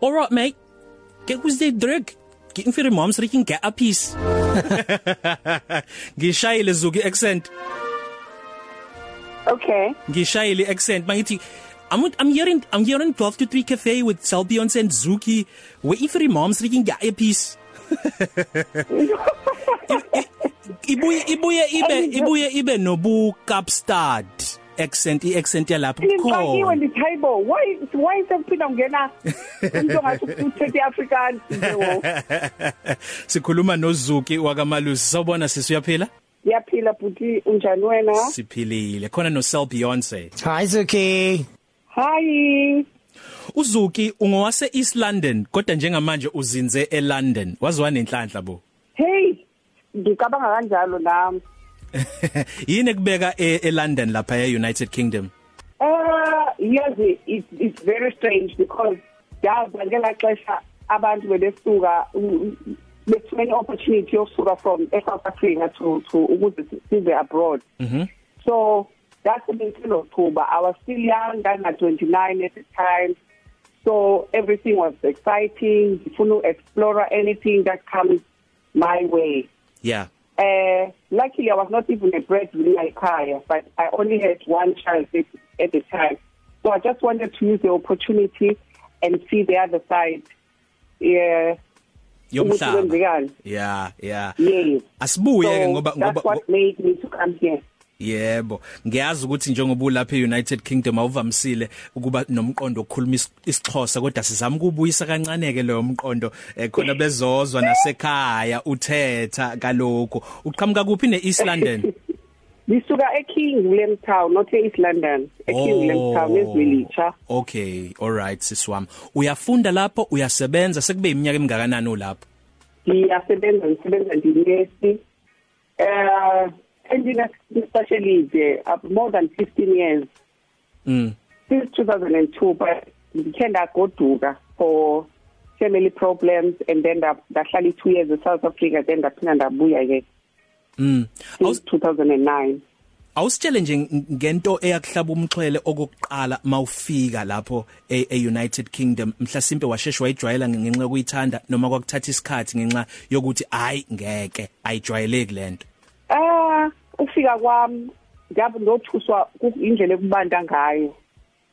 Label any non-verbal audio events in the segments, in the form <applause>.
what mate kyk hoe's dit druk Gee vir die moms dat jy kan get a piece. <laughs> Ngishayile Zuki accent. Okay. Ngishayile accent mangithi I'm I'm hearing I'm hearing 12 to 3 cafe with Selbion and Zuki where if your mom's drinking get a piece. <laughs> ibuye ibuye ibe ibuye ibe nobu Kapstad accent i-accent yalapho Ngiphakiwe ndithaybo why why sekuphinda ungena into ngathi uthethe Afrikaans njewo <laughs> Sikhuluma noZuki wakamalusi. Sawubona sisi uyaphila? Yaphila buti unjani wena? Siphilile. Khona no Sel Beyonce. Hi Zuki. Hi. uZuki ungowase East London kodwa njengamanje uzinze eLondon. Wazwa nenhlanhla bo? Hey ngicabanga kanjalo nami. <laughs> yini kubeka eLondon lapha eUnited Kingdom? Uh yes it, it's very strange because yazi ngela xesha abantu bebesuka bethumene opportunity yokusuka from South Africa to to ukuze size abroad. Mhm so that's in October I was still young I'm at 29 at the time. So everything was exciting. Ngifuna explore anything that comes my way. Yeah. Uh, luckily, I was not even a breadwinner ekhaya, but I only had one child at, at the time. So I just wanted to use the opportunity and see the other side. Yeah. yomhlaba yeah yeah asibuye so ngoba that's ngoba what made me to come here Yebo, ngiyazi ukuthi njengoba ulapha eUnited Kingdom awuvamisile ukuba nomqondo okhuluma isixhosa kodwa sizama ukubuyisa kancane ke leyo mqondo eh, khona bezozwa nasekhaya uthetha kaloko. Uqhamuka kuphi neEast London? <laughs> Lisuka eKing William Town not eEast London eKing William Town eVillage Okay, all right siswami. Uyafunda lapho, uyasebenza sekube iminyaka emingakanani olapho? Ngiyasebenza ngisebenza ndinesi. Eh ending especially there uh, more than 15 years. Mm. Since 2002 but ngikhe ndagoduka for family problems and then ndahlala 2 years in South Africa then ndaphinda ndabuya ke mm. since 2009 Awusitshele nje ngento eyakuhlaba umxhwele okokuqala mawufika lapho eUnited Kingdom. Mhlasimpe washeshwa wayijwayela ngenxa yokuyithanda noma kwakuthatha isikhathi ngenxa yokuthi hayi ngeke ayijwayeleki lento Ah ufika kwami ngabe nothuswa indlela ekubanda ngayo.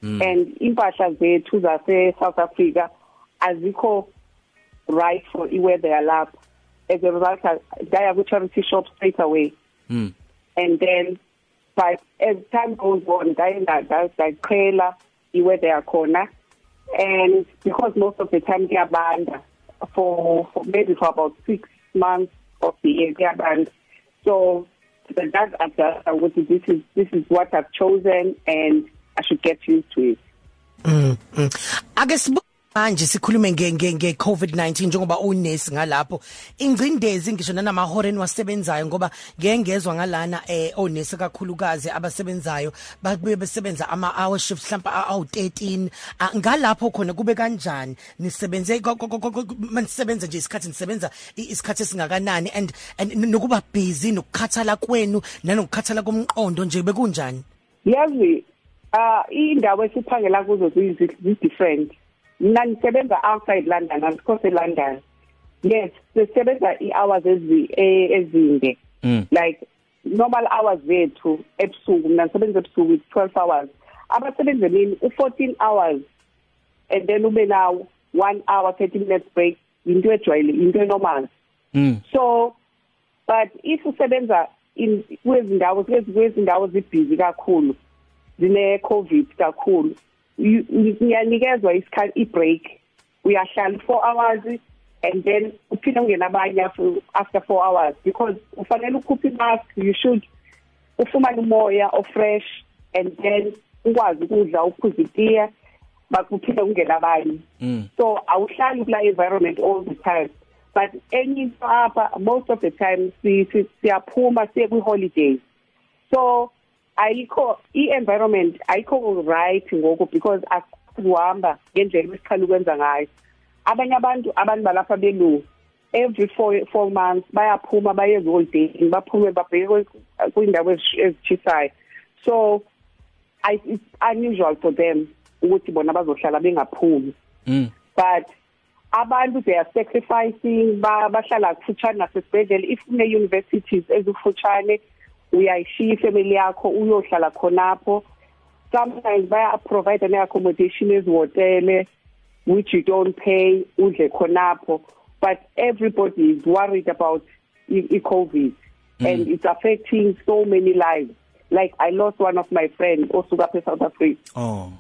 And impahla zethu zase South Africa azikho right for iweather yalapha. As a result daya ku charity shop straight away. Mm. and then but as time goes on dayenda dayaqhela iweather yakhona. And because most of the time kuyabanda for, for maybe for about 6 months of the year kuyabanda. So that does adjust ukuthi this is this is what I've chosen and I should get used to it mm, mm. ake sibu manje sikhulume nge nge nge COVID-19 njengoba unesi ngalapho. Ingcindezi ngisho nanamahora eniwasebenzayo ngoba ngiyengezwa ngalana eh onesi kakhulukazi abasebenzayo babuye besebenza ama hour shift mhlawumbe awu13 ngalapho khona kube kanjani? Nisebenze manisebenza nje isikhathi nisebenza isikhathi esingakanani and nokuba busy nokukhathala kwenu nanokukhathala komqondo nje bekunjani? Yazi ah indawo esiphangela kuzo zi different mina nisebenza outside London asikho London yes sisebenza ihours ezi ezinde mm. like normal hours zethu ebusuku mina ngisebenza ebusuku 12 hours abasebenza emini u14 hours and then ube nawo 1 hour 30 minutes break into ejwayele into normal mm. so but if usebenza in kwezindawo kwezindawo zibhizi kakhulu zine covid kakhulu uyanikezwa isikhathi ibreak. Uyahlala 4 hours and then uphinde ungena abanye after 4 hours because ufanele ukhuphe mask you should ufumane umoya o fresh and then ukwazi ukudla uphuza itiya bakuphinde ungena abanye. So awuhlali kula environment all the time but any apha most of the time siyaphuma siye kwi holidays so ayikho i-environment ayikho right ngoku because akuhamba ngendlela esikhali ukwenza ngayo. Abanye abantu abantu balapha belungu every 4 4 months bayaphuma baye holiday baphume babheke kwindawo ezichisayo so I, it's unusual for them ukuthi bona bazohlala bengaphumi. Mm. but abantu they are sacrificing ba bahlala kufutshane nasesibhedlela. If une universities ezifutshane uyayishiya family yakho uyohlala khonapho. Sometimes baya provide an accommodation ezihotele which you don't pay udle khonapho. But everybody is worried about i-covid mm. and it's affecting so many lives. Like i lost one of my friends osuka phe South Africa. Oh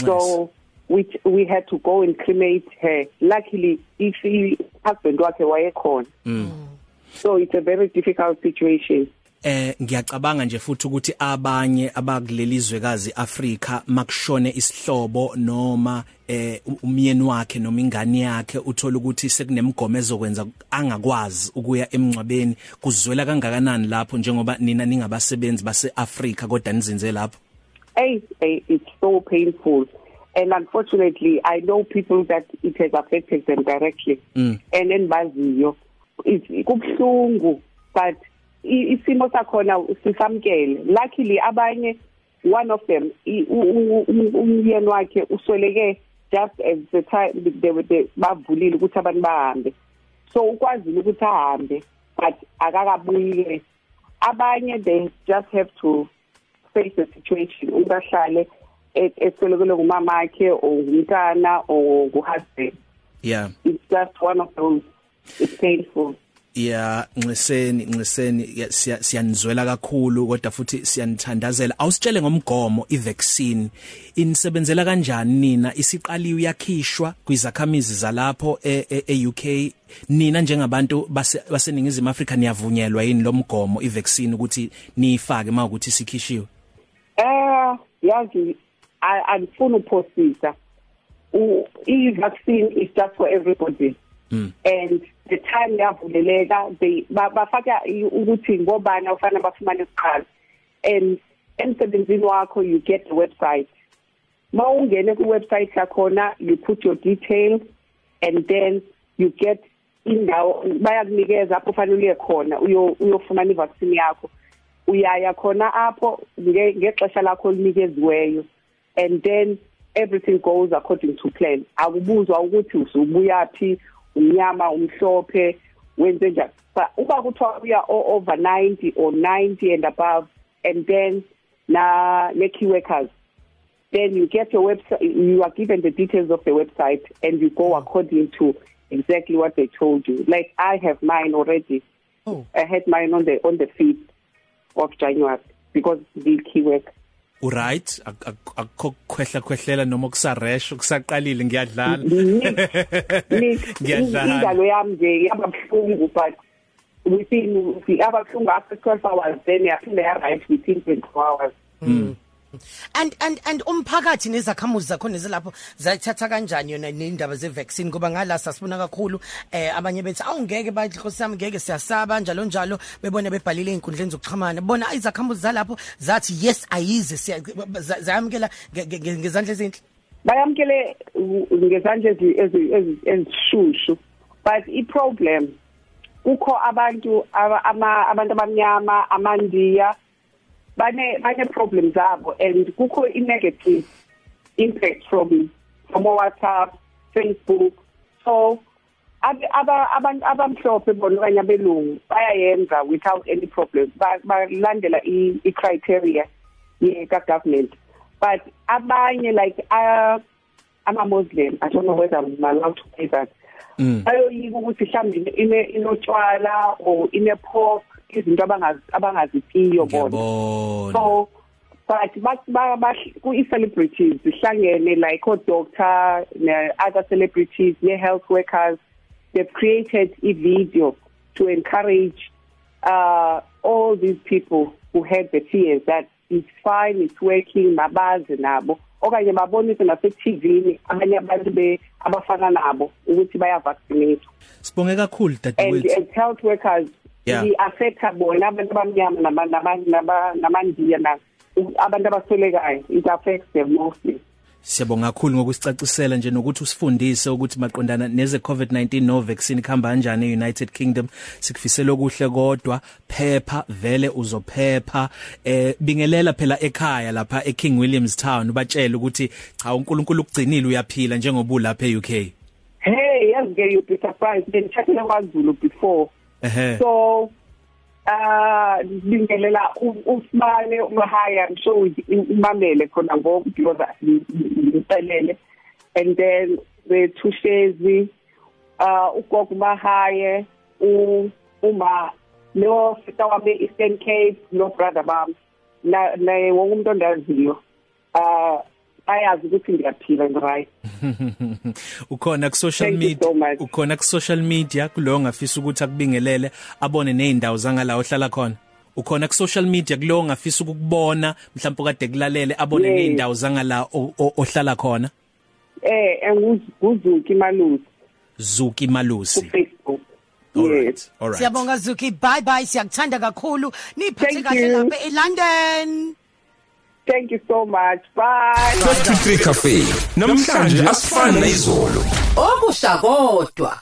nice. so which we had to go and cremate her. Luckily if husband wakhe wayekhona. Mm. so it's a very difficult situation. Eh ngiyacabanga nje futhi ukuthi abanye abakulelizwekazi Afrika makushone isihlobo noma eh umyeni wakhe noma ingane yakhe uthola ukuthi sekunemgomo ezokwenza angakwazi ukuya emncwabeni kuzwela kangakanani lapho njengoba nina ningabasebenzi baseAfrika kodwa nizinze lapho? Hey, hey it's so painful. And unfortunately i know people that it has affected them directly. Mm. and enbaziyo kubhlungu but isimo sakhona sisamkele luckily abanye one of them umyeni wakhe usweleke just as the time they were bavulile ukuthi abantu bahambe. So ukwazile ukuthi ahambe but akakabuyi abanye they just have to face the situation. Ubahlale eswelekele ngumama wakhe or umntana or nguhusband. Yeah. It's just one of those it's painful. Ya nxeseni nxeseni siyanizwela kakhulu kodwa futhi siyanithandazela awusitshele ngomgomo ivaccine. Inisebenzela kanjani nina? Isiqaliwe yakhishwa kwizakhamizi zalapho eUK e, nina njengabantu baseningizimu Afrika niyavunyelwa yini lo mgomo ivaccine ukuthi niyifake mawukuthi sikhishiwe eh yazi andifuna uphosisa. I vaccine is just for everybody. Mm. and the time yavuleleka they bafaka ukuthi ngobani ufana bafumane isiqalo and emsebenzini wakho you get the website. Mawungene ku website yakhona you put your details and then you get indawo bayakunikeza apho fanele uye khona uyofumana ivaccine yakho. Uyaya khona apho ngexesha lakho linikeziweyo and then everything goes according to plan. Akubuzwa ukuthi usubuyapi umnyama umhlophe wenze njani? But uba kuthiwa uya over 90 or 90 and above and then na ne key workers then you get your website you are given the details of the website and you go according to exactly what they told you. Like i have mine already. Oh. I had mine on the on the 5th of january because the key work uright akukho khwehla khwehlela noma kusaresh kusaqalile ngiyadlala. <laughs> Ngiyadlala. indalo yami nje yababhlungu but within ababhlungu after 12 hours then yaphinda ya right within 24 hours. Mm. And and and umphakathi nezakhamuzi zakho nezilapho zayithatha kanjani yona nendaba ze vaccine ngoba ngala sasibona kakhulu eh abanye bethi awungeke bathi nkosami ngeke siyasaba njalo njalo. Bebona bebhalile inkundleni zokuxhumana. Bona izakhamuzi zalapho zathi yes ayize zayamkela ngezandla ezinhle bayamkele ngezandla ezishushu. But i problem kukho abantu abantu abamnyama amandiya bane bane problems zabo and kukho i negative impact from from WhatsApp Facebook. So aba abantu abamhlophe bona kanye abelungu bayayenza without any problem. Balandela i criteria ye government. But abanye like uh, ama muslim i don't know whether i'm allowed to say that mm. ayoyika ukuthi mhlawumbe ine inotshwala or ine pork izinto abangazi abangazitiyo bona. So but ba ku celebrities sihlangene like o doctor ne other celebrities ne health workers they've created a video to encourage uh all these people who had the fears that it's fine it's working mabazi nabo. Okanye babonise nase TV abanye abantu be abafana nabo ukuthi baya vaccinate Sibonge kakhulu dadewethu. And health workers yeah. I-affecta bona abantu abamnyama namandiya na? Abantu abaswelekayo it affects them mostly. Siyabonga kakhulu ngokusicacisela nje nokuthi usifundise ukuthi maqondana neze COVID-19 no vaccine khamba kanjani eUnited Kingdom. Sikufisela okuhle kodwa phepha vele uzophepha. Eh bingelela phela ekhaya lapha eKing Williams Town ubatshela ukuthi cha uNkulunkulu ukugcinile uyaphila njengoba ulapha eUK Hey yazi ke you be surprised. Benithathele kwaZulu before. ehe so ah bingelela usibane umahaya sure imamele khona ngoku because ngipelele and then bethushezi ah ugogo mahaye u uma lo sita wami Eastern Cape no brother bam na wonke umuntu ondaziyo ah ayazi ukuthi ngiyaphila ngiright <laughs> ukhona ku social Thank you media so much. ukhona ku social media kulo ngafisa ukuthi akubingelele abone nezindawo zangala ohlala khona. Ukhona ku social media kulo ngafisa ukukubona mhlawumbe kade kulalele abone Yes. nezindawo zangala o- o- ohlala khona? Eh enguzuki malusi. Zuki ku Malusi. Facebook all yes. right all right. Siyabonga Zuki bye bye siyakuthanda kakhulu. Niphathe Thank kahle you. lapha eLondon. Thank you so much. Bye. 23 Cafe. Namhlanje asifani nezolo. Okusha kodwa